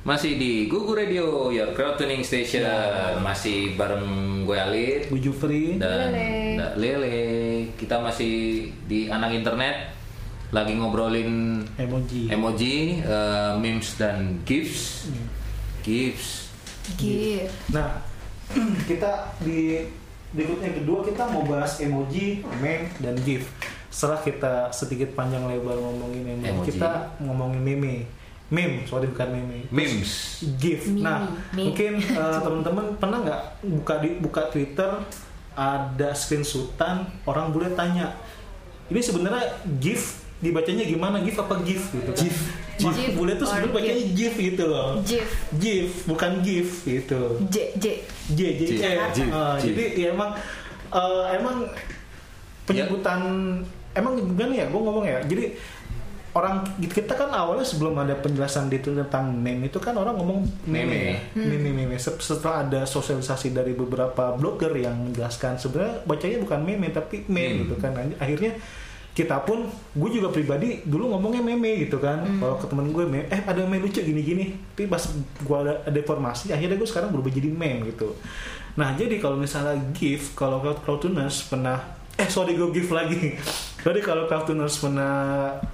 Masih di Gugu Radio, your crowd tuning station. Masih bareng gue Alit Bu Jufri. dan Lele. da- Lele. Kita masih di anak internet lagi ngobrolin Emoji. emoji, eh, memes dan gifs. Gifs. Gitu. Nah, kita di berikut yang kedua kita mau bahas emoji, meme, dan GIF. Setelah kita sedikit panjang lebar ngomongin emoji, Emoji. kita ngomongin meme. Meme, sorry bukan meme. Memes. GIF. Meme, Nah, meme. mungkin eh, teman-teman pernah nggak buka di buka Twitter ada screenshotan orang boleh tanya ini sebenarnya GIF dibacanya gimana GIF apa GIF gitu kan? GIF. Wah, GIF bule tuh sebenarnya bacanya GIF gitu loh. GIF. GIF bukan GIF gitu. J J. J J J, J, J. jadi ya emang eh, emang penyebutan emang gimana ya gue ngomong ya jadi orang kita kan awalnya sebelum ada penjelasan itu tentang meme itu kan orang ngomong meme Meme. meme meme. Se- setelah ada sosialisasi dari beberapa blogger yang menjelaskan sebenarnya bacanya bukan meme tapi meme Meme. gitu kan. Akhirnya kita pun gue juga pribadi dulu ngomongnya meme gitu kan. Kalau ke temen gue meme eh ada meme lucu gini-gini. Tapi pas gue ada, ada informasi akhirnya gue sekarang berubah jadi meme gitu. Nah jadi kalau misalnya GIF kalau Crowdtuners pernah eh sorry gue GIF lagi jadi kalau Crowdtuners pernah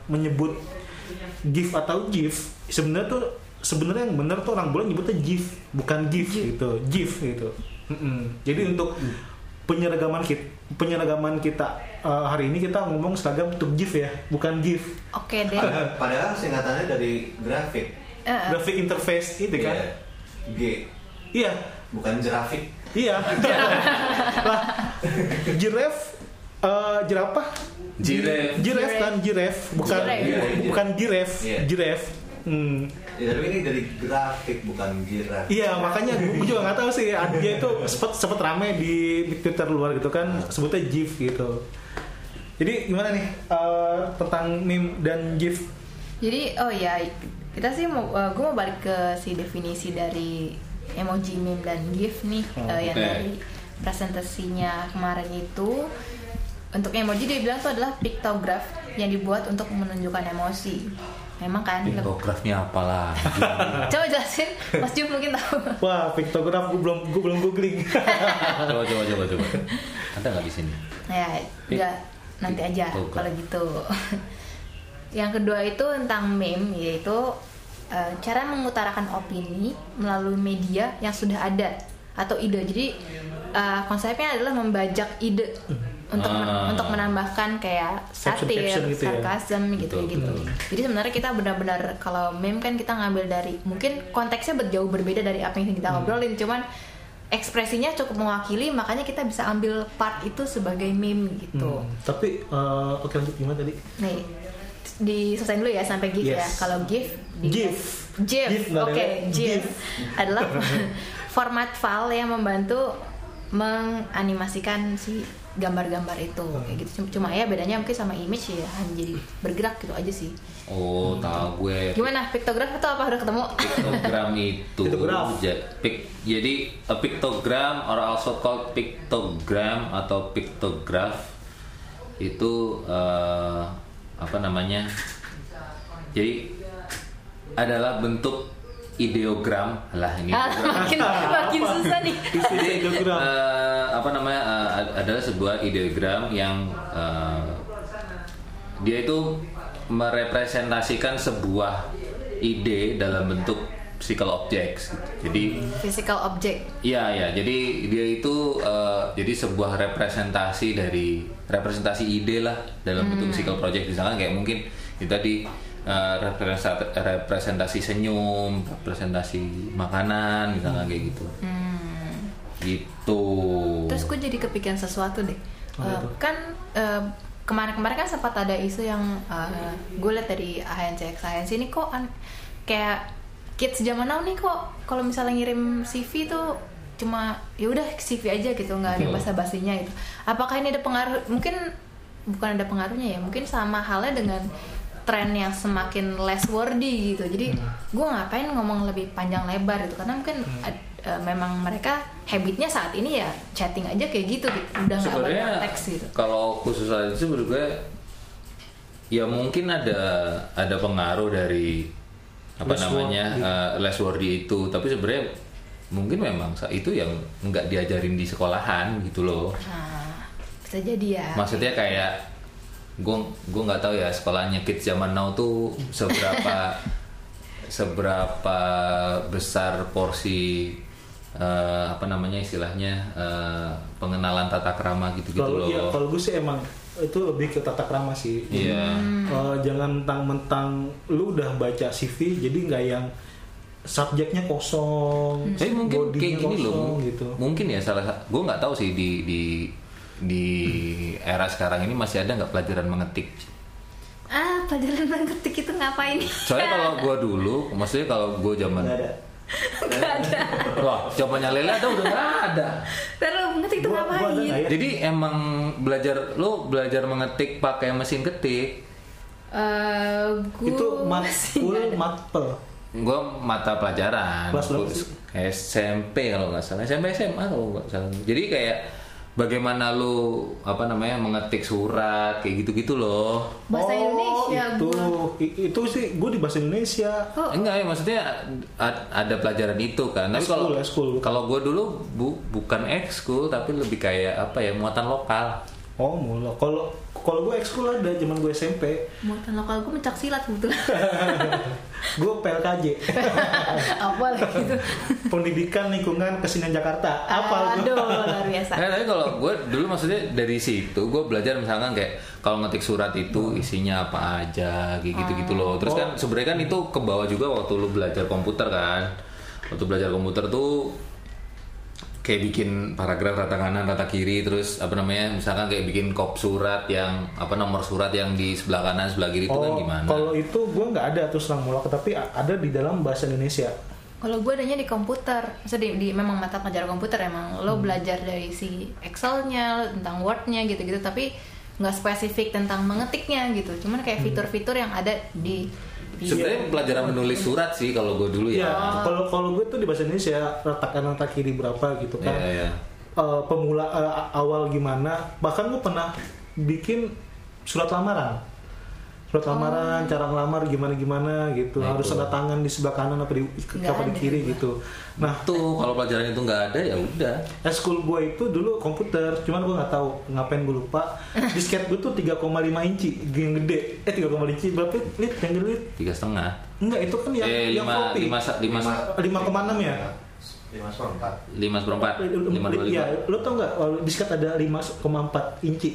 menyebut GIF atau GIF sebenarnya tuh sebenarnya yang benar tuh orang boleh nyebutnya GIF bukan GIF gitu GIF gitu Mm-mm. jadi untuk penyeragaman kita penyeragaman kita eh, hari ini kita ngomong seragam untuk GIF ya bukan GIF Oke deh. Padahal, padahal singkatannya dari grafik. Eh. graphic interface itu kan Iya. G, iya bukan grafik. iya lah giraffe eh, jerapah Giraffe. giraffe kan giraffe bukan Giraffe. bukan giraffe Iya. giraffe Hmm. Ya, tapi ini dari grafik bukan girafik. Iya makanya gue juga nggak tahu sih dia itu sempet sempet rame di, di Twitter luar gitu kan sebutnya GIF gitu. Jadi gimana nih eh, tentang meme dan GIF? Jadi oh ya kita sih mau gue mau balik ke si definisi dari emoji meme dan gif nih Oh, eh, yang oke. dari presentasinya kemarin itu untuk emoji dia bilang itu adalah piktograf yang dibuat untuk menunjukkan emosi. Memang kan? Piktografnya apa lagi? Coba jelasin, Mas Jum mungkin tahu. Wah piktograf gue belum gue belum googling. coba coba coba coba. Ada nggak di sini? Ya, udah nanti aja Piktograf. kalau gitu. Yang kedua itu tentang meme yaitu eh, cara mengutarakan opini melalui media yang sudah ada atau ide. Jadi eh, konsepnya adalah membajak ide untuk men- Ah. untuk menambahkan kayak satir, gitu ya. sarkasm gitu Betul, gitu. Jadi sebenarnya kita benar-benar kalau meme kan kita ngambil dari mungkin konteksnya ber- jauh berbeda dari apa yang kita ngobrolin, cuman ekspresinya cukup mewakili makanya kita bisa ambil part itu sebagai meme gitu. Hmm, Tapi eh, oke lanjut gimana tadi? Nih diselesain dulu ya sampai GIF ya. Yes. Kalau GIF di- GIF. GIF. GIF, Mbak Oke, Lele. GIF GIF. adalah format file yang membantu menganimasikan si gambar-gambar itu kayak gitu. Cuma- Cuma ya bedanya mungkin sama image ya hanya jadi bergerak gitu aja sih. Oh, tahu gue. Gimana piktograf itu apa udah ketemu? Piktogram itu Piktograf. pik- jadi a pictogram or also called pictogram atau pictograph itu eh, apa namanya? Jadi adalah bentuk ideogram lah ini Ah, makin makin susah nih. Jadi Ideogram. eh, apa namanya ad- adalah sebuah ideogram yang eh, dia itu merepresentasikan sebuah ide dalam bentuk physical objects. Jadi Physical object. Iya ya, jadi dia itu eh, jadi sebuah representasi dari representasi ide lah dalam bentuk physical project misalkan kayak mungkin itu tadi eh, representasi, representasi senyum, representasi makanan misalkan kayak gitu. Gitu. Terus gue jadi kepikiran sesuatu deh. Eh, tuh? kan eh, kemarin-kemarin kan sempat ada isu yang gue liat dari ANC Science ini kok an- kayak kids zaman now nih kok kalau misalnya ngirim CV tuh cuma ya udah CV aja gitu nggak ada bahasa basinya gitu. Apakah ini ada pengaruh? Mungkin bukan ada pengaruhnya ya. Mungkin sama halnya dengan tren yang semakin less wordy gitu. Jadi gue ngapain ngomong lebih panjang lebar gitu karena mungkin ad- eh, memang mereka habitnya saat ini ya chatting aja kayak gitu gitu. Udah nggak Sebenarnya banyak teks gitu. kalau khusus hal itu menurut gue ya mungkin ada ada pengaruh dari apa Less namanya worthy. eh, less worthy itu tapi sebenarnya mungkin memang itu yang nggak diajarin di sekolahan gitu loh Nah, bisa jadi ya. maksudnya kayak gue gue nggak tahu ya sekolahnya kids zaman now tuh seberapa seberapa besar porsi eh, apa namanya istilahnya eh, pengenalan tata krama gitu gitu Kalau loh iya, kalau gue sih emang itu lebih ke tata krama sih. Iya. Eh, jangan mentang-mentang lu udah baca CV jadi nggak yang subjeknya kosong, Tapi mungkin kayak gini loh, kosong gitu. mungkin ya salah gue nggak tahu sih di di di era sekarang ini masih ada nggak pelajaran mengetik. Ah, pelajaran mengetik itu ngapain? Soalnya kalau gue dulu, maksudnya kalau gue zaman, Nggak ada. Gak ada. wah zamannya Lele ada udah nggak ada. Terus mengetik itu Gua- gua ada ngapain? Jadi emang belajar lo belajar mengetik pakai mesin ketik. Eh, gua itu masih matkul matpel. Gue mata pelajaran Kelas? SMP kalau nggak salah SMP SMA kalau nggak salah. Jadi kayak bagaimana lu apa namanya mengetik surat kayak gitu-gitu loh. Bahasa Indonesia itu gua. I- itu sih gue di bahasa Indonesia. Oh, Enggak ya maksudnya ada pelajaran itu kan. Tapi kalau kalau gue dulu bu- bukan ekskul tapi lebih kayak apa ya muatan lokal. Oh mulu. Kalau kalau gue ekskul ada zaman gue SMP. muatan lokal gue mencak silat kebetulan. gue PLKJ. Apa lagi itu? Pendidikan Lingkungan Kesenian Jakarta. Apa Aduh, luar biasa. Nah, tapi kalau gue dulu maksudnya dari situ gue belajar misalkan kayak kalau ngetik surat itu isinya apa aja kayak gitu-gitu loh. Terus kan sebenarnya kan itu ke bawah juga waktu lu belajar komputer kan. Waktu belajar komputer tuh kayak bikin paragraf rata kanan rata kiri terus apa namanya misalkan kayak bikin kop surat yang apa nomor surat yang di sebelah kanan sebelah kiri itu kan Oh, gimana? kalau itu gue nggak ada terus terang mulak, tapi ada di dalam bahasa Indonesia. Kalau gue adanya di komputer, maksudnya di, di memang mata pelajaran komputer emang lo belajar dari si Excelnya, tentang Wordnya gitu-gitu, tapi nggak spesifik tentang mengetiknya gitu. Cuman kayak fitur-fitur yang ada di, di Sebenarnya pelajaran menulis surat sih kalau gue dulu Iya, ya. kalau kalau gue tuh di bahasa Indonesia rata kanan rata kiri berapa gitu kan. Iya, iya. Eh, pemula eh, awal gimana? Bahkan gue pernah bikin surat lamaran. Surat lamaran, cara ngelamar gimana gimana gitu. Nah, Harus itu. ada tangan di sebelah kanan apa di Nggak apa di kiri juga. gitu. Nah, Tuh kalau pelajaran itu nggak ada ya udah. Eskul gue itu dulu komputer, cuman gue nggak tahu ngapain gue lupa. Disket gue tuh 3,5 inci, yang gede. Eh 3,5 inci berapa lit yang gede lit? Tiga setengah. Enggak, itu kan yang eh yang lima lima sa- lima sa- 5,6 ya? Lima seperempat. lima seperempat lima dua Iya, lima lo tau nggak kalau disket ada 5,4 inci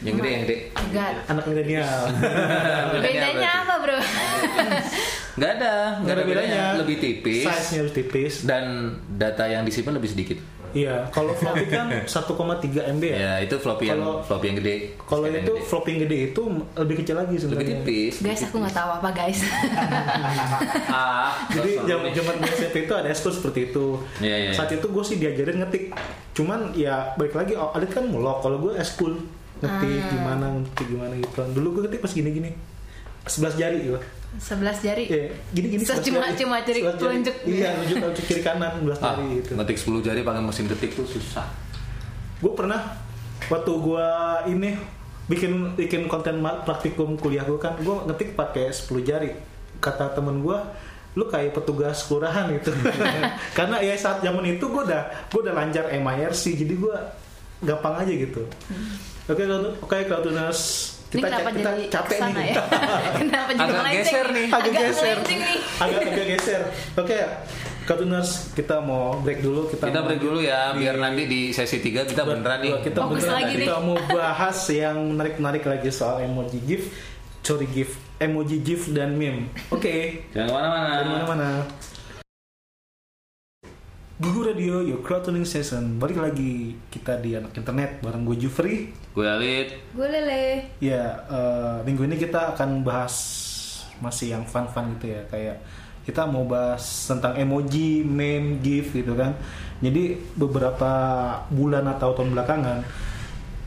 yang gede yang gede Enggak. anak milenial. Bedanya apa bro? nggak ada nggak ada bedanya lebih tipis Size-nya lebih tipis. dan data yang disimpan lebih sedikit Iya, kalau floppy kan 1,3 MB ya. ya itu floppy yang Kalau- floppy yang gede Kalau itu gede. floppy yang gede itu lebih kecil lagi lebih sebenarnya. tipis guys, aku nggak tahu apa guys. ah Jadi zaman zaman SMP itu ada eskul seperti itu. Iya, iya, Saat itu gue sih diajarin ngetik. Cuman ya balik lagi oh, Adit kan mulok. Kalau gue eskul ngetik Ah. gimana ngetik gimana gitu. Dulu gue ngetik pas gini-gini. 11 jari gitu. 11 jari. Iya, gini-gini So, 11 cuma- cuma jari 11 telunjuk. Iya, telunjuk telunjuk kiri kanan 11 ah, jari gitu. ngetik 10 jari pakai mesin ketik tuh susah Gue pernah waktu gue ini bikin bikin konten praktikum kuliah gue kan gue ngetik pakai 10 jari. Kata temen gue lu kayak petugas kelurahan gitu karena ya saat zaman itu gue udah gue udah lancar MIRC jadi gue gampang aja gitu oke kalau oke Cloudtuners Ini kita kenapa kita jadi capek nih. ya? kenapa jadi Agak geser nih. agak geser. nih. agak agak geser. Oke Cloudtuners kita mau break dulu. Kita kita break dulu ya di- biar nanti di sesi 3 kita beneran nih. kita Fokus beneran. lagi kita nih. mau bahas yang menarik-menarik lagi soal emoji gif. Sorry gif. Emoji gif dan meme. Oke. Jangan ke mana-mana. Dari mana-mana Gugu Radio, your crowd tuning session. Balik lagi kita di anak internet bareng gue Jufri. Gue Alit Gue lele. Ya, eh, minggu ini kita akan bahas masih yang fun-fun gitu ya. Kayak kita mau bahas tentang emoji, meme, gif gitu kan. Jadi beberapa bulan atau tahun belakangan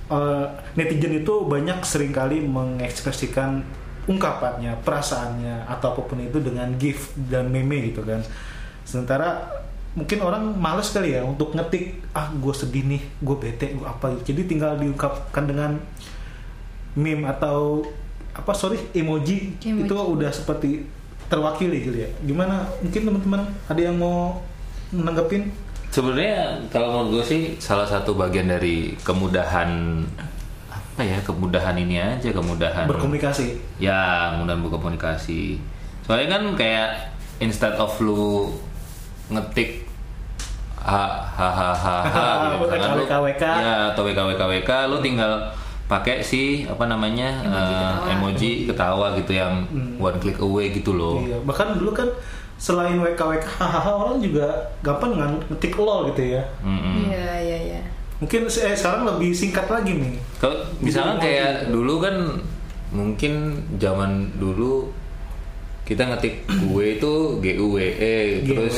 eh, Netizen itu banyak sering kali mengekspresikan ungkapannya, perasaannya Atau apa pun itu dengan gif dan meme gitu kan. Sementara mungkin orang males kali ya untuk ngetik ah gue sedih nih gue bete gue apa jadi tinggal diungkapkan dengan meme atau apa sorry emoji, Emoji. itu udah seperti terwakili gitu ya. Gimana? Mungkin teman-teman ada yang mau menanggapin? Sebenarnya kalau menurut gue sih salah satu bagian dari kemudahan apa ya kemudahan ini aja kemudahan Berkomunikasi. ya kemudahan berkomunikasi soalnya kan kayak instead of lu ngetik ha ha ha ha ha gitu lu- WKWK. ya atau WKWKWK lu tinggal pakai si apa namanya Emoji eh, ketawa. emoji ketawa gitu yang one click away gitu loh Iya, bahkan dulu kan selain WKWK hahaha orang juga gampang ngan- ngetik lol gitu ya. Iya iya iya. Mungkin eh, sekarang lebih singkat lagi nih. Kalau misalkan Jadi kayak dulu kan mungkin zaman dulu kita ngetik gue itu G U W E terus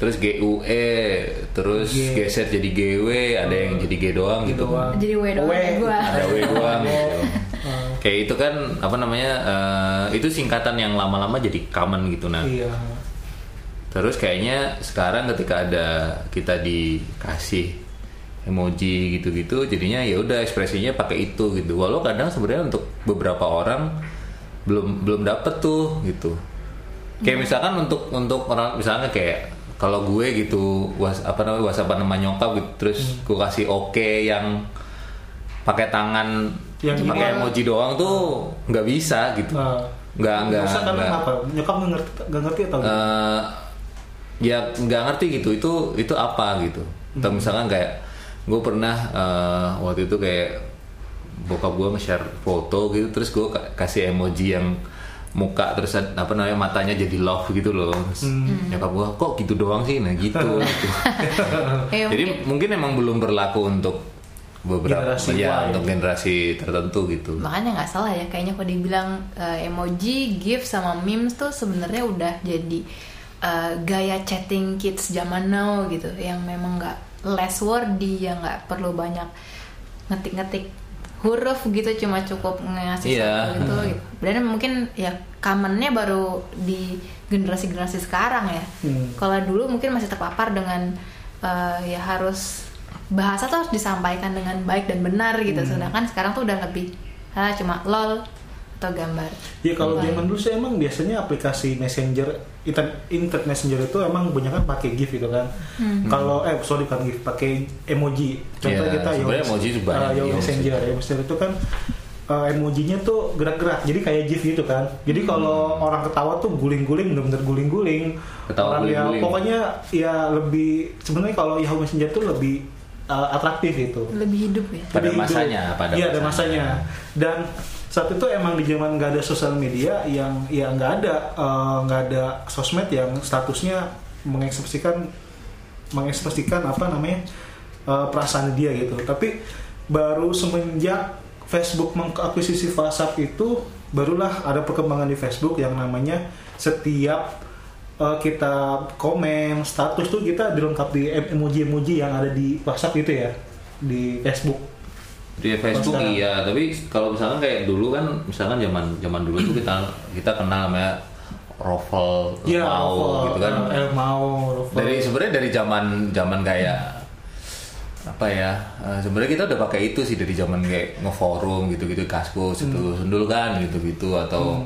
terus G U E terus G. geser jadi G W ada yang jadi G doang G gitu doang. Jadi W doang W. gua. ada W doang gitu. Ah, Kayak itu kan apa namanya eh, itu singkatan yang lama-lama jadi common gitu nah. iya. Terus kayaknya sekarang ketika ada kita dikasih emoji gitu-gitu, jadinya ya udah ekspresinya pakai itu gitu. Walau kadang sebenarnya untuk beberapa orang belum belum dapet tuh gitu. Kayak misalkan untuk untuk orang misalnya kayak kalau gue gitu was apa namanya whatsappan sama nyokap gitu terus gue kasih oke yang pakai tangan Yang pakai emoji doang tuh nggak bisa gitu. Nah, nggak nggak nggak- apa? Nyokap nggak ngerti, nggak ngerti atau eh ya nggak ngerti gitu itu itu apa gitu. Atau Hmm. misalkan kayak gue pernah eh, waktu itu kayak bokap gue nge-share foto gitu terus gue kasih emoji yang muka terus apa namanya matanya jadi love gitu loh. Hmm. nyokap gue kok gitu doang sih? Nah gitu, gitu. Ya, jadi mungkin. emang belum berlaku untuk beberapa Generasi ya untuk generasi tertentu gitu. Makanya nggak salah ya kayaknya kalau dibilang eh, emoji, gif sama memes tuh sebenarnya udah jadi eh, gaya chatting kids zaman now gitu yang memang nggak less wordy yang nggak perlu banyak ngetik-ngetik huruf gitu cuma cukup ngasih Iya. satu gitu, gitu. Dan mungkin ya commonnya baru di generasi-generasi sekarang ya. Hmm. Kalau dulu mungkin masih terpapar dengan eh, ya harus bahasa tuh harus disampaikan dengan baik dan benar gitu. Hmm. Sedangkan sekarang tuh udah lebih ah, cuma lol atau gambar. Ya kalau zaman dulu sih emang biasanya aplikasi messenger internet, internet messenger itu emang banyak kan pakai gif gitu kan. Hmm. Kalau eh sorry bukan gif, pakai emoji. Contoh Iya, kita Yo- emoji itu banyak eh, Yo di messenger, Yo messenger itu kan eh, emojinya tuh gerak-gerak, jadi kayak gif gitu kan. Jadi kalau orang ketawa tuh guling-guling, bener-bener guling-guling. Ketawa orang yang guling-guling. pokoknya ya lebih sebenarnya kalau Yahoo Messenger tuh lebih eh, atraktif gitu. Lebih hidup ya. Pada Lebih masanya, hidup. pada iya ada masanya dan saat itu emang di zaman nggak ada sosial media yang ya nggak ada eh, nggak ada sosmed yang statusnya mengekspresikan mengekspresikan apa namanya eh, perasaan dia gitu. Tapi baru semenjak Facebook mengakuisisi WhatsApp itu barulah ada perkembangan di Facebook yang namanya setiap eh, kita komen status tuh kita dilengkapi em- emoji-emoji yang ada di WhatsApp itu ya di Facebook Di Facebook sekarang. iya, tapi kalau misalkan kayak dulu kan, misalkan zaman zaman dulu tuh kita kita kenal namanya Rovel, Iya, mau Rovel, gitu kan. eh, El mau, Rovel. Dari sebenarnya dari zaman zaman kayak apa ya? eh, sebenarnya kita udah pakai itu sih dari zaman kayak ngeforum gitu-gitu kaskus Hmm. itu sundul kan gitu-gitu atau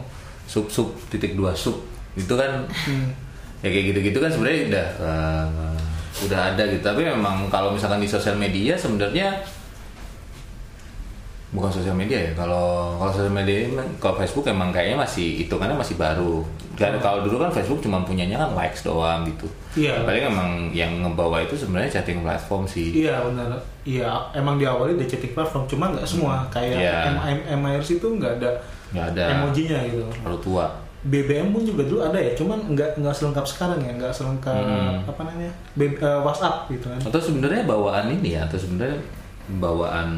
sub sub titik dua sub itu kan Hmm. ya kayak gitu-gitu kan sebenarnya udah eh, udah ada gitu tapi memang kalau misalkan di sosial media sebenarnya bukan sosial media ya kalau kalau sosial media kalau Facebook emang kayaknya masih hitungannya masih baru dan kalau dulu kan Facebook cuma punyanya kan likes doang gitu Iya. paling emang yang ngebawa itu sebenarnya chatting platform sih Iya benar. Iya emang diawali dari chatting platform, cuma nggak semua. Kayak Iya. M- M- MIRC itu nggak ada, nggak ada emojinya gitu. terlalu tua BBM pun juga dulu ada ya, cuman nggak nggak selengkap sekarang ya, nggak selengkap Hmm. apa namanya B- eh, WhatsApp gitu kan. atau sebenarnya bawaan ini ya atau sebenarnya bawaan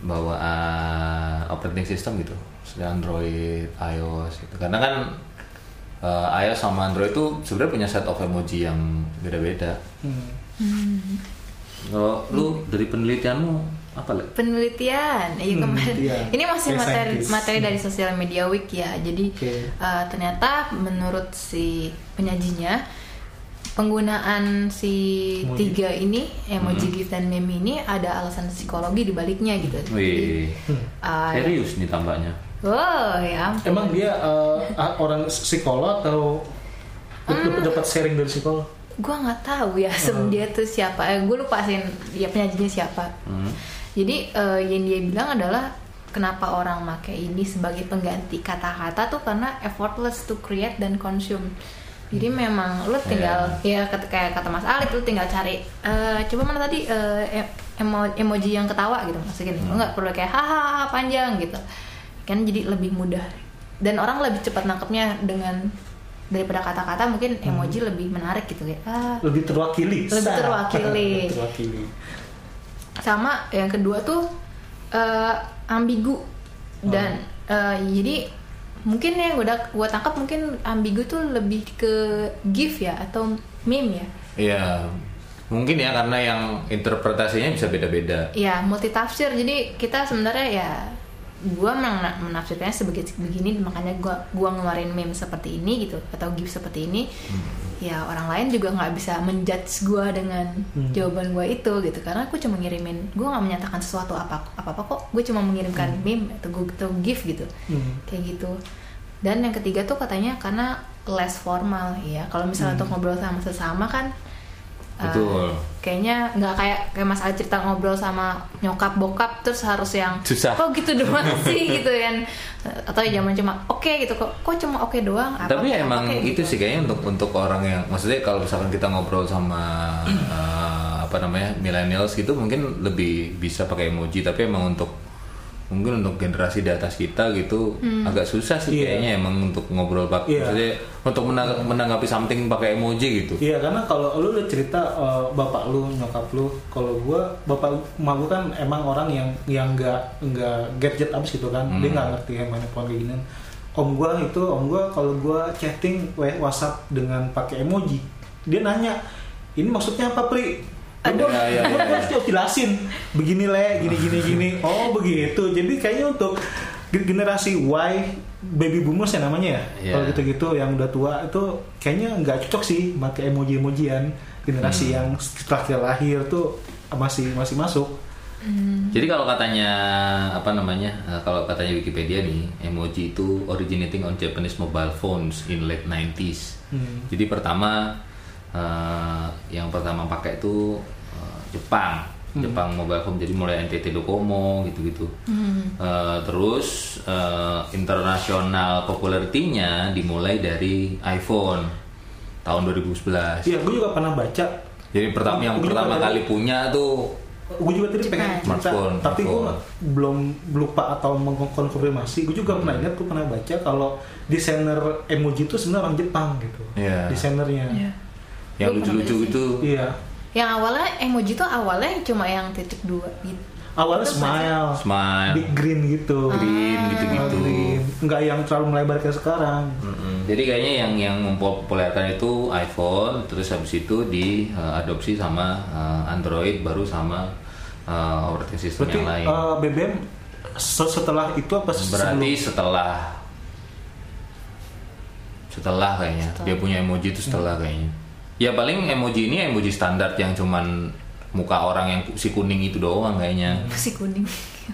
bawaan operating system gitu Android, iOS gitu. Karena kan eh, iOS sama Android itu sebenarnya punya set of emoji yang beda-beda. Hmm. Kalau lu dari penelitianmu apa Le? penelitian iya Hmm, kemarin iya. ini masih Kayak materi scientist. materi dari sosial media week ya jadi Oke. eh, ternyata menurut si penyajinya penggunaan si Emoji. tiga ini emoji Hmm. gift dan meme ini ada alasan psikologi di baliknya gitu Jadi, Wih, Hmm. eh, serius nih tambahnya. Oh ya ampun. Emang dia eh, ah, orang psikolog atau dapat dapat sharing dari psikolog? gue nggak tahu ya sebenarnya dia tuh siapa eh, gue lupa sih dia penyajinya siapa jadi eh, yang dia bilang adalah kenapa orang make ini sebagai pengganti kata-kata tuh karena effortless to create dan consume jadi memang lu tinggal ya ket- kayak kata Mas Ali tuh tinggal cari eh, coba mana tadi eh, em- emo- emoji yang ketawa gitu maksudnya gini. Lu nggak perlu kayak hahaha panjang gitu. Kan jadi lebih mudah. Dan orang lebih cepat nangkepnya dengan daripada kata-kata mungkin emoji lebih menarik gitu ya ah, Lebih terwakili. Lebih terwakili. terwakili. sama yang kedua tuh eh, ambigu. Dan eh, jadi mungkin yang udah gua tangkap mungkin ambigu tuh lebih ke gif ya atau meme ya? Iya, mungkin ya karena yang interpretasinya bisa beda-beda. ya multi tafsir jadi kita sebenarnya ya gua mena- menafsirkannya sebagai begini makanya gua gua ngeluarin meme seperti ini gitu atau gif seperti ini ya orang lain juga nggak bisa menjudge gua dengan Hmm. jawaban gua itu gitu karena aku cuma ngirimin gua nggak menyatakan sesuatu apa apa apa kok gue cuma mengirimkan meme atau gua atau gif gitu Hmm. kayak gitu dan yang ketiga tuh katanya karena less formal ya kalau misalnya Hmm. untuk ngobrol sama sesama kan uh, Betul. kayaknya nggak kayak kayak Mas Ali cerita ngobrol sama nyokap bokap terus harus yang Susah. kok gitu doang sih gitu kan atau ya zaman cuma oke gitu kok kok cuma oke doang apa Tapi apa, emang kayak itu gitu. sih kayaknya untuk untuk orang yang maksudnya kalau misalkan kita ngobrol sama eh, apa namanya millennials gitu mungkin lebih bisa pakai emoji tapi emang untuk mungkin untuk generasi di atas kita gitu agak susah sih Iya. kayaknya emang untuk ngobrol pakai Iya. maksudnya untuk menang- menanggapi something pakai emoji gitu. Iya karena kalau lu udah cerita eh, bapak lu nyokap lu, kalau gua bapak emak gua kan emang orang yang yang nggak nggak gadget abis gitu kan, dia nggak ngerti yang mana kayak gini. Om gua itu om gua kalau gua chatting wa- WhatsApp dengan pakai emoji, dia nanya ini maksudnya apa pri? Aduh. Gua, Iya, iya, gua iya. harus jawab jelasin begini le gini gini gini oh begitu jadi kayaknya untuk ge- generasi Y baby boomers ya namanya ya Iya. kalau gitu-gitu yang udah tua itu kayaknya nggak cocok sih pakai emoji-emojian generasi Hmm. yang setelah kita lahir tuh masih masih masuk Jadi kalau katanya apa namanya eh, kalau katanya Wikipedia nih emoji itu originating on Japanese mobile phones in late 90s. Hmm. Jadi pertama eh, yang pertama pakai itu Jepang, Jepang mobile phone jadi mulai NTT Docomo gitu-gitu. Eh, terus eh, internasional popularitinya dimulai dari iPhone tahun 2011. iya gue juga pernah baca Jadi pertama yang pertama ada- kali punya tuh gue juga tadi pengen Jepang. cerita Smartphone, tapi gue smartphone. belum lupa atau mengkonfirmasi gue juga pernah ingat gue pernah baca kalau desainer emoji itu sebenarnya orang Jepang gitu Iya. desainernya Iya. yang lucu-lucu itu iya yang awalnya emoji tuh awalnya cuma yang titik dua gitu awalnya Terus smile smile big green gitu green gitu-gitu. Green. nggak yang terlalu melebar kayak sekarang Mm-mm. Jadi kayaknya yang yang mempopulerkan itu iPhone, terus habis itu diadopsi sama eh, Android, baru sama eh, operating system berarti yang lain. eh, BBM se- setelah itu apa Berarti sebelum? setelah setelah kayaknya dia punya emoji itu setelah kayaknya. Ya paling emoji ini emoji standar yang cuman muka orang yang si kuning itu doang kayaknya. si kuning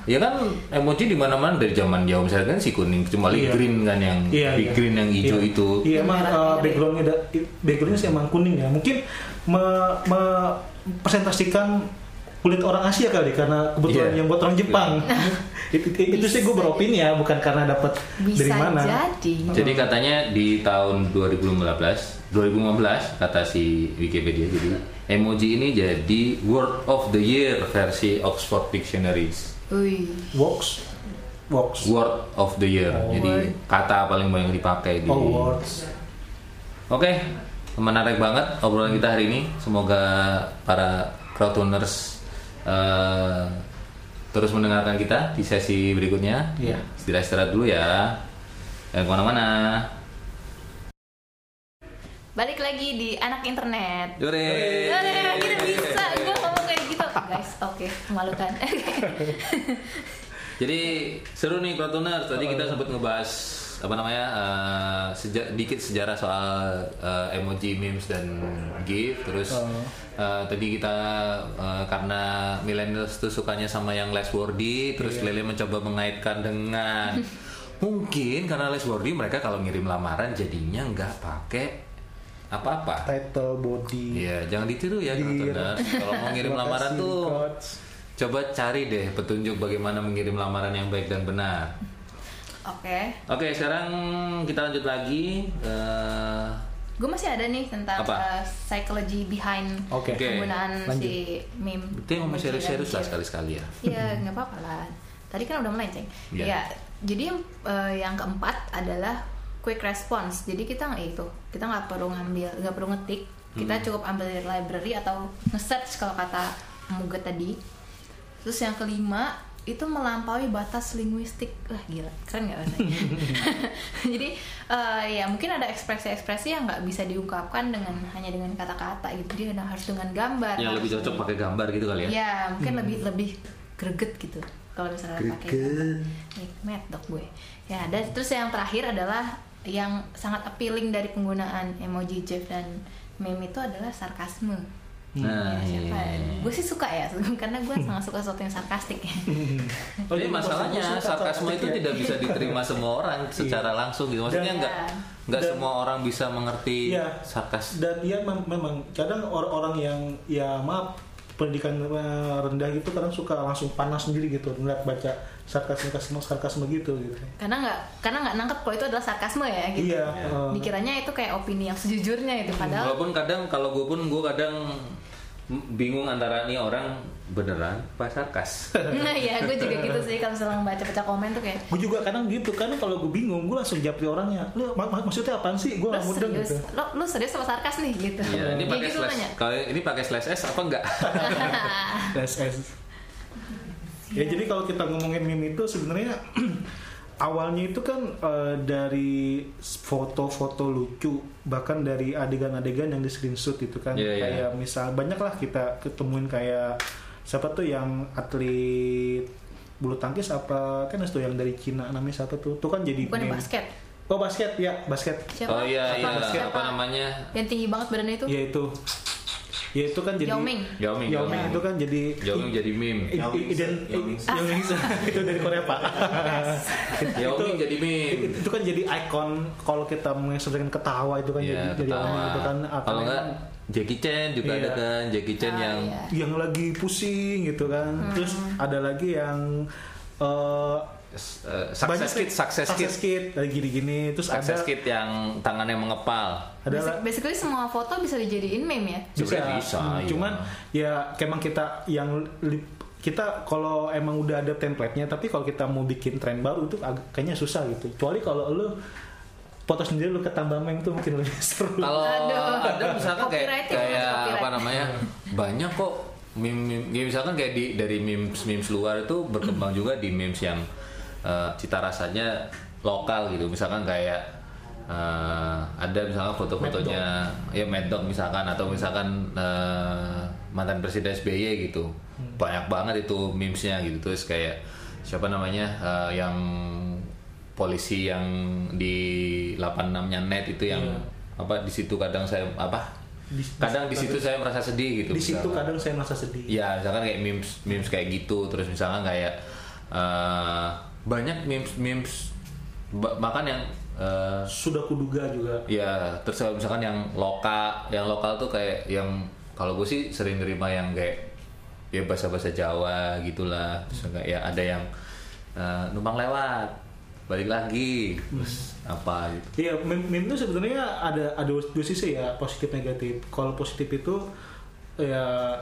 Ya kan emoji di mana-mana dari zaman jauh misalnya kan si kuning kecuali Iya. green kan yang Iya, big iya. green yang hijau Iya. itu. Iya emang uh, backgroundnya backgroundnya sih emang kuning ya. Mungkin me- mempresentasikan kulit orang Asia kali karena kebetulan Iya. yang buat orang Jepang. itu, itu, itu sih gue beropini ya, bukan karena dapat dari mana. jadi Jadi katanya di tahun 2015, 2015 kata si Wikipedia jadi emoji ini jadi word of the year versi Oxford Dictionaries. Works, works. Word of the year. Oh. jadi kata paling banyak dipakai di. Oh, words. Oke, menarik banget obrolan kita hari ini. Semoga para crowdtuners eh, terus mendengarkan kita di sesi berikutnya. Iya. Istirahat istirahat dulu ya. Jangan ke mana-mana. balik lagi di anak internet Yore. Eh, kita bisa gue ngomong kayak gitu guys oke memalukan Jadi seru nih Crowdtuners. Tadi kita sempat ngebahas apa namanya eh, seja- dikit sejarah soal eh, emoji, memes dan GIF. Terus Oh. eh, tadi kita eh, karena millennials tuh sukanya sama yang less wordy, terus Iya. Lele mencoba mengaitkan dengan Mungkin karena less worthy mereka kalau ngirim lamaran jadinya nggak pakai apa-apa. title body Iya, jangan ditiru ya. Kalau mau ngirim lamaran tuh Coach. coba cari deh petunjuk bagaimana mengirim lamaran yang baik dan benar. Oke. Oke, sekarang kita lanjut lagi. Eh, Gue masih ada nih tentang Apa? uh, psychology behind. Oke. penggunaan Lanjut. si meme. emoji dan serius-serius lah GIF. sekali-sekali ya. Iya, nggak apa-apa lah. Tadi kan udah melenceng. Iya. Ya, jadi eh, yang keempat adalah quick response. Jadi kita nggak itu, kita nggak perlu ngambil, nggak perlu ngetik. Kita Hmm. cukup ambil dari library atau nge-search kalau kata Muget tadi. Terus yang kelima itu melampaui batas linguistik. Wah gila, keren nggak rasanya? jadi eh, ya mungkin ada ekspresi-ekspresi yang nggak bisa diungkapkan dengan hanya dengan kata-kata gitu. Dia harus dengan gambar. Yang lebih cocok pakai gambar gitu kali ya. Ya, mungkin lebih lebih greget gitu. Kalau misalnya pakai mad dok gue. Ya, dan terus yang terakhir adalah yang sangat appealing dari penggunaan emoji GIF dan meme itu adalah sarkasme. Nah, Ya, siapa? iya. Gue sih suka ya, karena gue sangat suka sesuatu yang sarkastik ya. Oh, Jadi masalahnya sarkasme itu ya? tidak bisa diterima semua orang secara langsung gitu. Maksudnya Dan- nggak nggak dan- semua orang bisa mengerti Iya. sarkas. dan ya mem- memang kadang orang-orang yang ya maaf pendidikan eh, rendah gitu kadang suka langsung panas sendiri gitu ngeliat baca sarkasme sarkasme sarkasme gitu gitu karena nggak karena nggak nangkep kalau itu adalah sarkasme ya gitu. iya Iya. eh, Dikiranya itu kayak opini yang sejujurnya itu padahal Walaupun kadang kalau gue pun gue kadang bingung antara nih orang beneran apa sarkas. Nah iya, gue juga gitu sih kalau misalnya baca-baca komen tuh kayak gue juga kadang gitu kan kalau gue bingung gue langsung japri orangnya lu mak- mak- maksudnya apaan sih gue lo nggak mudeng serius, gitu lo, lo serius sama sarkas nih gitu. Iya, ini pakai gitu slash. Kalau ini pakai slash s apa enggak? SS ya jadi kalau kita ngomongin meme itu sebenarnya awalnya itu kan eh, dari foto-foto lucu bahkan dari adegan-adegan yang di screenshot itu kan Iya, iya. kayak misal banyak lah kita ketemuin kayak siapa tuh yang atlet bulu tangkis apa kan itu yang dari Cina namanya siapa tuh tuh kan jadi Bukan meme. basket. oh basket ya basket Siapa? Oh iya iya Siapa? apa namanya? Yang tinggi banget badannya itu? ya itu ya itu kan jadi Yao Ming. Yao Ming. Yao Ming itu kan jadi Yao Ming jadi meme. I- Yao i- Ming. iden- Yao Ming. i- Yao Ming. itu dari Korea pak Yao Itu- Ming jadi meme. itu kan jadi ikon kalau kita mengekspresikan ketawa itu kan Iya, jadi jadi ketawa. orang itu kan akan Kalau enggak Jackie Chan juga Iya. ada kan Jackie Chan Ah, yang iya. yang lagi pusing gitu kan terus ada lagi yang eh uh, banyak success kid, success kid, success kid lagi gini-gini terus success ada kid yang tangannya mengepal. ada Basic- Basically semua foto bisa dijadiin meme ya. Sebenarnya bisa, Hmm, iya. cuman ya emang kita yang kita kalau emang udah ada template-nya tapi kalau kita mau bikin tren baru itu kayaknya susah gitu kecuali kalau lu foto sendiri lu ketambah meme tuh mungkin lebih seru. Kalau ada misalkan kayak Copywriting, kayak apa namanya banyak kok meme, meme ya misalkan kayak di dari memes memes luar itu berkembang juga di memes yang eh, cita rasanya lokal gitu. Misalkan kayak eh, ada misalkan foto-fotonya ya Mad Dog misalkan atau misalkan eh, mantan presiden SBY gitu. Banyak banget itu memesnya gitu. Terus kayak siapa namanya eh, yang polisi yang di 86-nya net itu yang apa di situ kadang saya apa Di- kadang di situ saya merasa sedih gitu di situ misalkan. kadang saya merasa sedih. Ya misalkan kayak memes memes kayak gitu terus misalkan kayak eh, banyak memes memes ba- bahkan yang eh, sudah kuduga juga. Ya terus misalkan yang lokal yang lokal tuh kayak yang kalau gue sih sering nerima yang kayak ya bahasa-bahasa Jawa gitulah. Terus kayak ya ada yang eh, numpang lewat balik lagi terus apa gitu Iya, meme, meme itu sebenarnya ada ada dua sisi ya, positif negatif. Kalau positif itu ya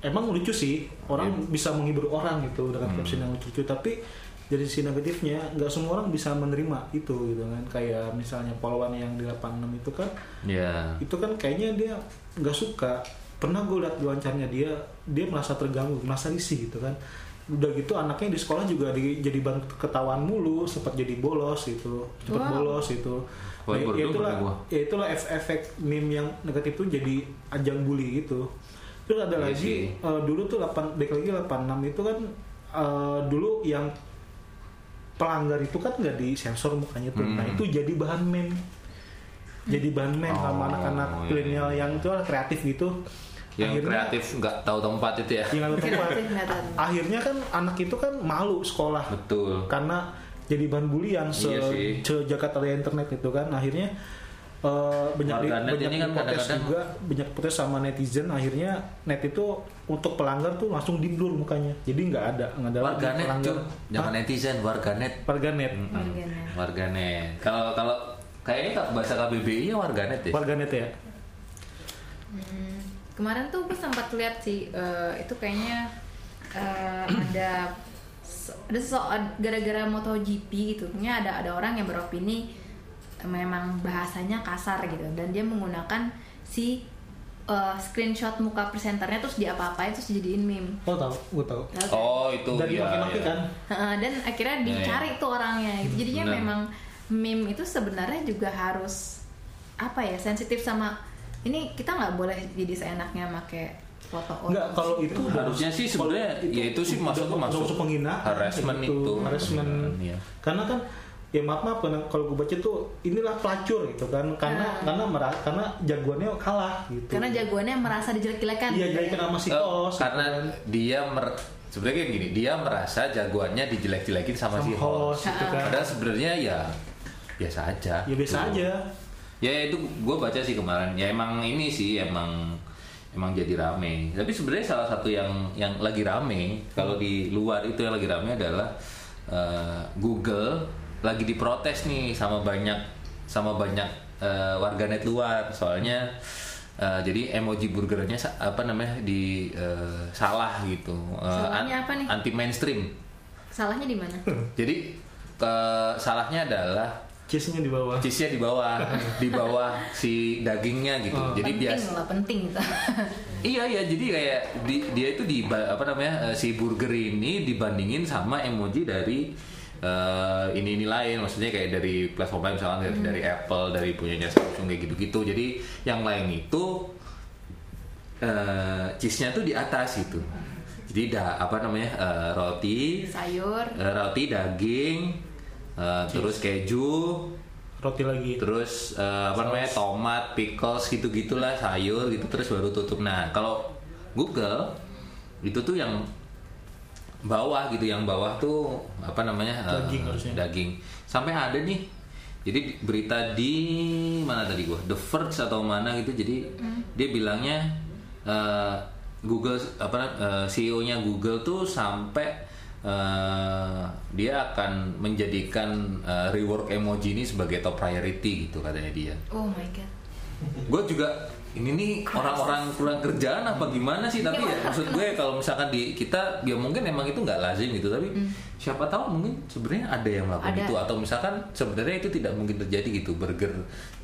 emang lucu sih, orang Iya. bisa menghibur orang gitu dengan Hmm. caption yang lucu-lucu. Tapi dari sisi negatifnya, nggak semua orang bisa menerima itu gitu kan. Kayak misalnya polwan yang di 86 itu kan, ya itu kan kayaknya dia nggak suka. Pernah gue liat wawancaranya dia, dia merasa terganggu, merasa risih gitu kan. Udah gitu anaknya di sekolah juga di- jadi bahan ketahuan mulu, sempat jadi bolos gitu, cepet Wow. bolos itu. Wah, Ya, ya denger itulah, ya itulah ef- efek meme yang negatif itu jadi ajang bully gitu. Terus ada Iya lagi sih. eh, dulu tuh 8 balik lagi 86 itu kan eh, dulu yang pelanggar itu kan nggak disensor mukanya tuh. Nah, Hmm. itu jadi bahan meme. Jadi bahan meme sama Oh, anak-anak iya. milenial yang itu kreatif gitu. Yang Akhirnya- kreatif nggak tahu tempat itu ya. Yang tempat. Akhirnya kan anak itu kan malu sekolah. Betul. Karena jadi bahan bulian se Iya sih. sejagat raya internet itu kan. Akhirnya eh, banyak di, Warganet banyak ini kan kadang-kadang- juga. Banyak protes sama netizen. Akhirnya net itu untuk pelanggar tuh langsung di blur mukanya. Jadi nggak ada nggak ada warganet pelanggar. jangan netizen warganet. Warganet. Mm-mm. Warganet. warganet. Kalau kalau kayaknya bahasa KBBI ya warganet ya warganet ya? Hmm, kemarin tuh gue sempat lihat sih eh, itu kayaknya eh, ada ada soal gara-gara MotoGP gitu, nya ada ada orang yang beropini eh, memang bahasanya kasar gitu dan dia menggunakan si eh, screenshot muka presenternya terus diapa-apain terus dijadiin meme. oh tahu gue tahu Lalu- oh itu dari ya, maki-maki ya. kan Heeh, dan akhirnya Iya, dicari tuh orangnya gitu. Jadinya Benar. memang meme itu sebenarnya juga harus apa ya sensitif sama ini kita nggak boleh jadi seenaknya make foto orang. Enggak, kalau itu Harusnya sih sebenarnya, kalau ya itu sih masuk- masuk masuk penghinaan harassment gitu. itu. harassment iya. karena kan ya maaf maaf karena kalau gue baca tuh inilah pelacur gitu kan karena Ah. karena merah karena jagoannya kalah gitu karena jagoannya merasa dijelek-jelekan iya gitu jadi ya. kena masih Eh, kos karena dia mer- sebenarnya kayak gini dia merasa jagoannya dijelek-jelekin sama, Sama si host, host gitu kan. padahal sebenarnya ya biasa aja ya biasa gitu. aja ya itu gue baca sih kemarin. Ya emang ini sih emang emang jadi rame. Tapi sebenarnya salah satu yang yang lagi rame kalau di luar itu yang lagi rame adalah eh, Google lagi diprotes nih sama banyak sama banyak eh, warganet luar. Soalnya eh, jadi emoji burgernya apa namanya di eh, salah gitu. Eh, Salahnya apa nih? anti mainstream. Salahnya di mana? Jadi eh, salahnya adalah cheese-nya di bawah. Cheese-nya di bawah di bawah si dagingnya gitu. Oh. jadi penting biasa lah penting gitu iya iya. Jadi kayak di- dia itu di apa namanya eh, si burger ini dibandingin sama emoji dari eh, ini ini lain. Maksudnya kayak dari platform lain misalnya dari, dari Apple dari punyanya Samsung kayak gitu-gitu. Jadi yang lain itu eh cheese-nya tuh di atas gitu. Jadi da, apa namanya eh, roti sayur. eh, roti daging eh, terus keju roti lagi terus eh, apa namanya tomat, pickles gitu gitulah sayur gitu terus baru tutup. Nah kalau Google itu tuh yang bawah gitu, yang bawah tuh apa namanya eh, Daging harusnya. daging. Sampai ada nih, jadi di- berita di mana tadi gua, The Verge atau mana gitu. Jadi dia bilangnya eh, Google apa eh, CEO-nya Google tuh sampai eh, dia akan menjadikan eh, rework emoji ini sebagai top priority gitu katanya dia. oh my god Gue juga ini nih orang-orang kurang kerjaan apa gimana sih tapi ya maksud gue kalau misalkan di kita ya mungkin emang itu nggak lazim gitu tapi siapa tahu mungkin sebenarnya ada yang melakukan Ada. itu atau misalkan sebenarnya itu tidak mungkin terjadi gitu burger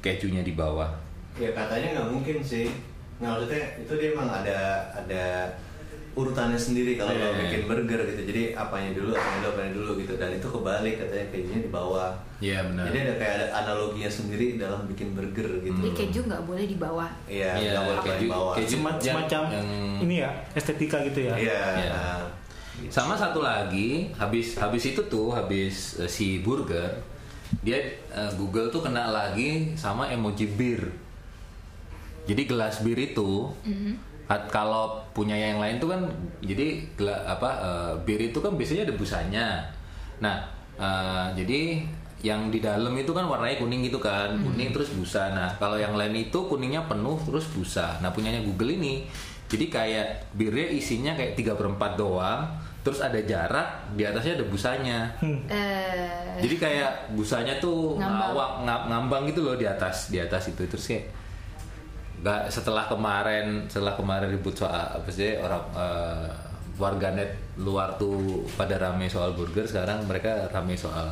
kejunya di bawah. Ya katanya nggak mungkin sih. Nggak maksudnya itu dia emang ada ada urutannya sendiri kalau Iya. lo bikin burger gitu. Jadi apanya dulu, apanya dulu, apanya dulu gitu. Dan itu kebalik katanya kejunya di bawah. Iya benar. Jadi ada kayak ada analoginya sendiri dalam bikin burger gitu. jadi keju nggak boleh di bawah Iya, Iya, nggak boleh keju- di bawah. keju- semacam yang- ini ya estetika gitu ya Iya. Iya. nah, Sama satu lagi, habis habis itu tuh, habis eh, si burger, dia eh, Google tuh kena lagi sama emoji bir. Jadi gelas bir itu, at- kalau punya yang lain tuh kan, jadi apa eh, bir itu kan biasanya ada busanya. Nah, eh, jadi yang di dalam itu kan warnanya kuning gitu kan, kuning terus busa. Nah, kalau yang lain itu kuningnya penuh terus busa. Nah, punyanya Google ini, jadi kayak birnya isinya kayak 3 per 4 doang, terus ada jarak, di atasnya ada busanya. eh Jadi kayak busanya tuh Ngambang. ngawak nga- ngambang gitu loh di atas, di atas itu terus kayak nggak setelah kemarin setelah kemarin ribut soal apa sih orang eh, warganet luar tuh pada rame soal burger sekarang mereka rame soal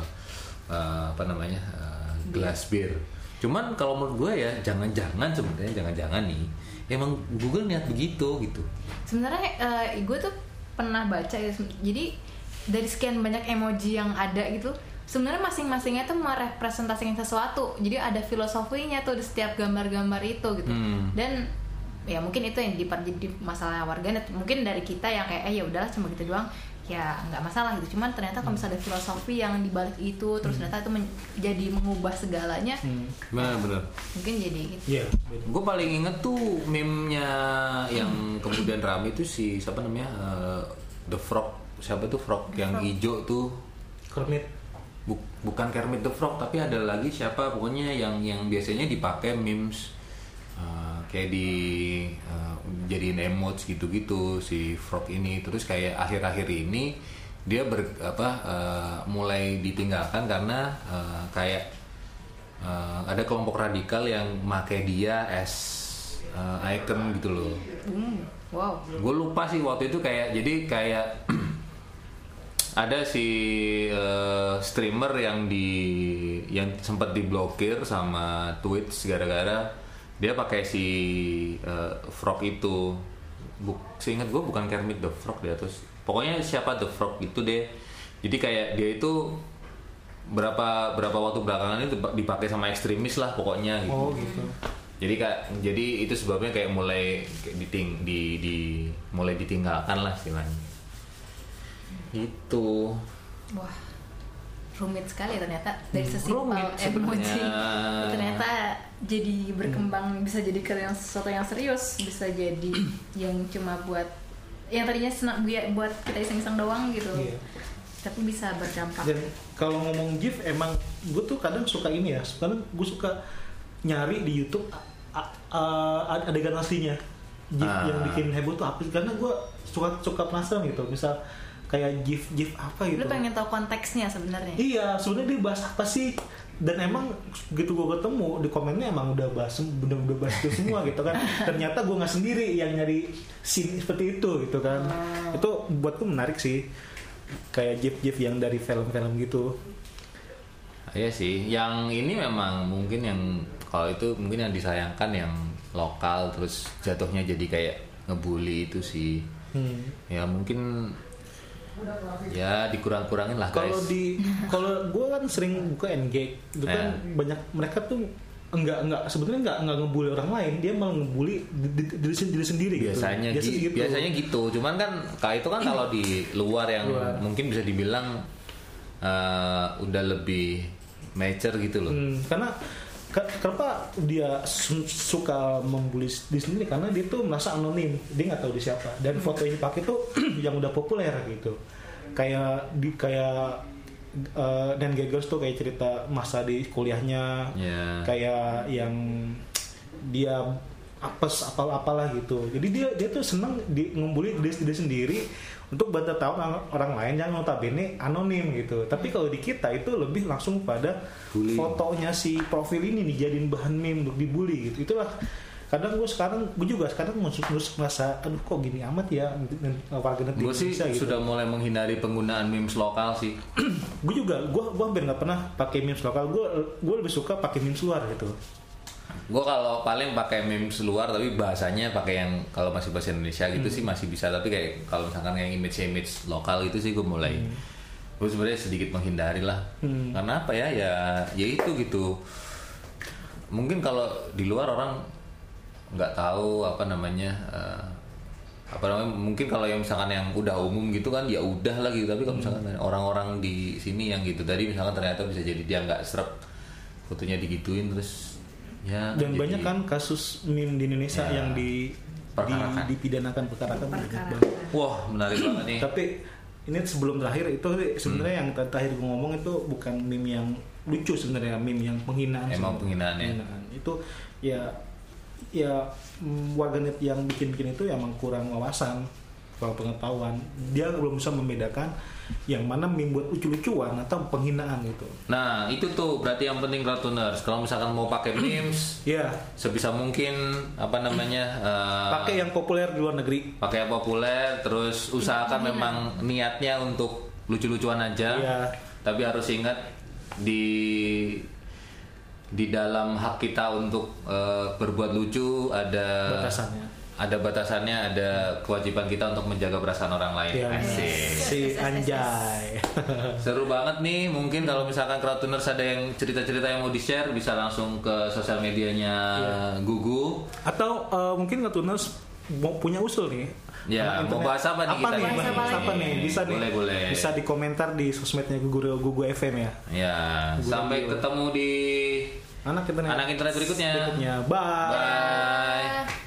eh, apa namanya eh, gelas bir. Cuman kalau menurut gue ya jangan-jangan sebenarnya jangan-jangan nih emang Google niat begitu gitu. sebenarnya eh, gue tuh pernah baca ya jadi dari sekian banyak emoji yang ada gitu sebenarnya masing-masingnya tuh merepresentasikan sesuatu. Jadi ada filosofinya tuh di setiap gambar-gambar itu gitu. Hmm. dan ya mungkin itu yang jadi masalah warganet mungkin dari kita yang kayak eh ya udahlah cuma gitu doang. Ya nggak masalah gitu. Cuman ternyata kalau misalnya ada filosofi yang dibalik itu terus ternyata itu men- jadi mengubah segalanya Hmm. Benar-benar. mungkin jadi gitu. Iya, beda. Gue paling inget tuh meme-nya yang kemudian rame itu si siapa namanya eh, The Frog. Siapa tuh Frog? Yang hijau tuh. Kermit bu- bukan Kermit the Frog tapi ada lagi siapa pokoknya yang yang biasanya dipakai memes uh, kayak di uh, jadiin emotes gitu-gitu si Frog ini terus kayak akhir-akhir ini dia ber apa uh, mulai ditinggalkan karena uh, kayak uh, ada kelompok radikal yang make dia as uh, icon gitu loh Hmm, wow. gue lupa sih waktu itu kayak jadi kayak ada si eh, streamer yang di yang sempat diblokir sama Twitch gara-gara dia pakai si eh, frog itu. Buk, seingat gue bukan Kermit the Frog dia terus pokoknya siapa the Frog itu deh. Jadi kayak dia itu berapa berapa waktu belakangan itu dipakai sama ekstremis lah pokoknya gitu. Oh gitu. Jadi kak jadi itu sebabnya kayak mulai kayak diting di, di mulai ditinggalkan lah istilahnya itu Wah, rumit sekali ternyata. Dari sesimpel emoji. Sebenarnya. ternyata jadi berkembang bisa jadi ke yang sesuatu yang serius bisa jadi yang cuma buat yang tadinya senang buat buat kita iseng-iseng doang gitu. Iya. tapi bisa berdampak. Dan kalau ngomong gif emang gue tuh kadang suka ini ya kadang gue suka nyari di YouTube a- adegan aslinya. Gif Ah. yang bikin heboh tuh apa karena gue suka suka penasaran gitu. Misal kayak gif gif apa gitu lu pengen tahu konteksnya sebenarnya Iya, sebenarnya dia bahas apa sih? Dan emang gitu gue ketemu di komennya emang udah bahas bener udah bahas itu semua gitu kan. Ternyata gue nggak sendiri yang nyari scene seperti itu gitu kan. Itu buatku menarik sih. Kayak gif-gif yang dari film-film gitu. Iya sih, yang ini memang mungkin yang kalau itu mungkin yang disayangkan yang lokal terus jatuhnya jadi kayak ngebully itu sih. Hmm. Ya mungkin ya dikurang-kurangin lah guys. Kalau di kalau gue kan sering buka NG, itu kan Ya. banyak mereka tuh enggak enggak sebetulnya enggak enggak ngebully orang lain, dia malah ngebully di- di- diri, diri sendiri biasanya gitu. gi- biasanya gitu. Cuman kan kalau itu kan kalau di luar yang Luar. mungkin bisa dibilang eh, udah lebih mature gitu loh. Hmm, karena kenapa dia su- suka membuli diri sendiri karena dia tuh merasa anonim. Dia nggak tahu dia siapa. Dan foto yang dipakai tuh yang udah populer gitu. Kayak di kayak uh, dan Geggers tuh kayak cerita masa di kuliahnya. Ya. kayak yang dia apes apal apalah gitu. Jadi dia dia tuh seneng di ngumpulin diri, diri sendiri untuk bantu tahu orang, lain yang notabene anonim gitu. Tapi kalau di kita itu lebih langsung pada Bullying. fotonya si profil ini dijadiin bahan meme untuk dibully gitu. Itulah kadang gue sekarang gue juga sekarang mus- mus- merasa aduh kok gini amat ya warganet di Gue sih Indonesia gitu. sudah mulai menghindari penggunaan memes lokal sih. gue juga gue gue hampir nggak pernah pakai memes lokal. Gue gue lebih suka pakai memes luar gitu Gue kalau paling pakai memes luar tapi bahasanya pakai yang kalau masih bahasa Indonesia gitu Hmm. sih masih bisa. Tapi kayak kalau misalkan yang image-image lokal itu sih gue mulai. Gue sebenarnya sedikit menghindari lah. Hmm. karena apa ya? Ya ya itu gitu. Mungkin kalau di luar orang nggak tahu apa namanya eh, apa namanya mungkin kalau yang misalkan yang udah umum gitu kan ya udah lah gitu. Tapi kalau misalkan orang-orang di sini yang gitu tadi misalkan ternyata bisa jadi dia nggak serap fotonya digituin terus ya dan jadi- banyak kan kasus meme di Indonesia Ya. yang di, dipidanakan perkarakan. Wah menarik banget nih. Tapi ini sebelum terakhir itu sebenarnya yang ter- terakhir gue ngomong itu bukan meme yang lucu sebenarnya meme yang penghinaan Emang penghinaan ya? Penghinaan. itu ya ya mm, warganet yang bikin-bikin itu emang kurang wawasan kurang pengetahuan dia belum bisa membedakan yang mana meme buat lucu-lucuan atau penghinaan gitu. Nah itu tuh berarti yang penting Ratuners kalau misalkan mau pakai memes ya sebisa mungkin apa namanya eh, pakai yang populer di luar negeri. pakai yang populer terus usahakan memang niatnya untuk lucu-lucuan aja. Iya. tapi harus ingat di di dalam hak kita untuk eh, berbuat lucu ada Batasannya. Ada batasannya ada kewajiban kita untuk menjaga perasaan orang lain Ya, Asik. si Anjay. seru banget nih mungkin kalau misalkan crowdtuners ada yang cerita-cerita yang mau di share bisa langsung ke sosial medianya Gugu Atau eh, mungkin ngetuners mau punya usul nih. Ya, mau bahas apa nih kita nih? Bahas apa apa nih? Bisa nih. Boleh, boleh. Bisa di komentar di sosmednya Gugu Gugu FM ya. ya Gugu sampai Gugu. ketemu di Anak nih. anak internet berikutnya Berikutnya. Bye. bye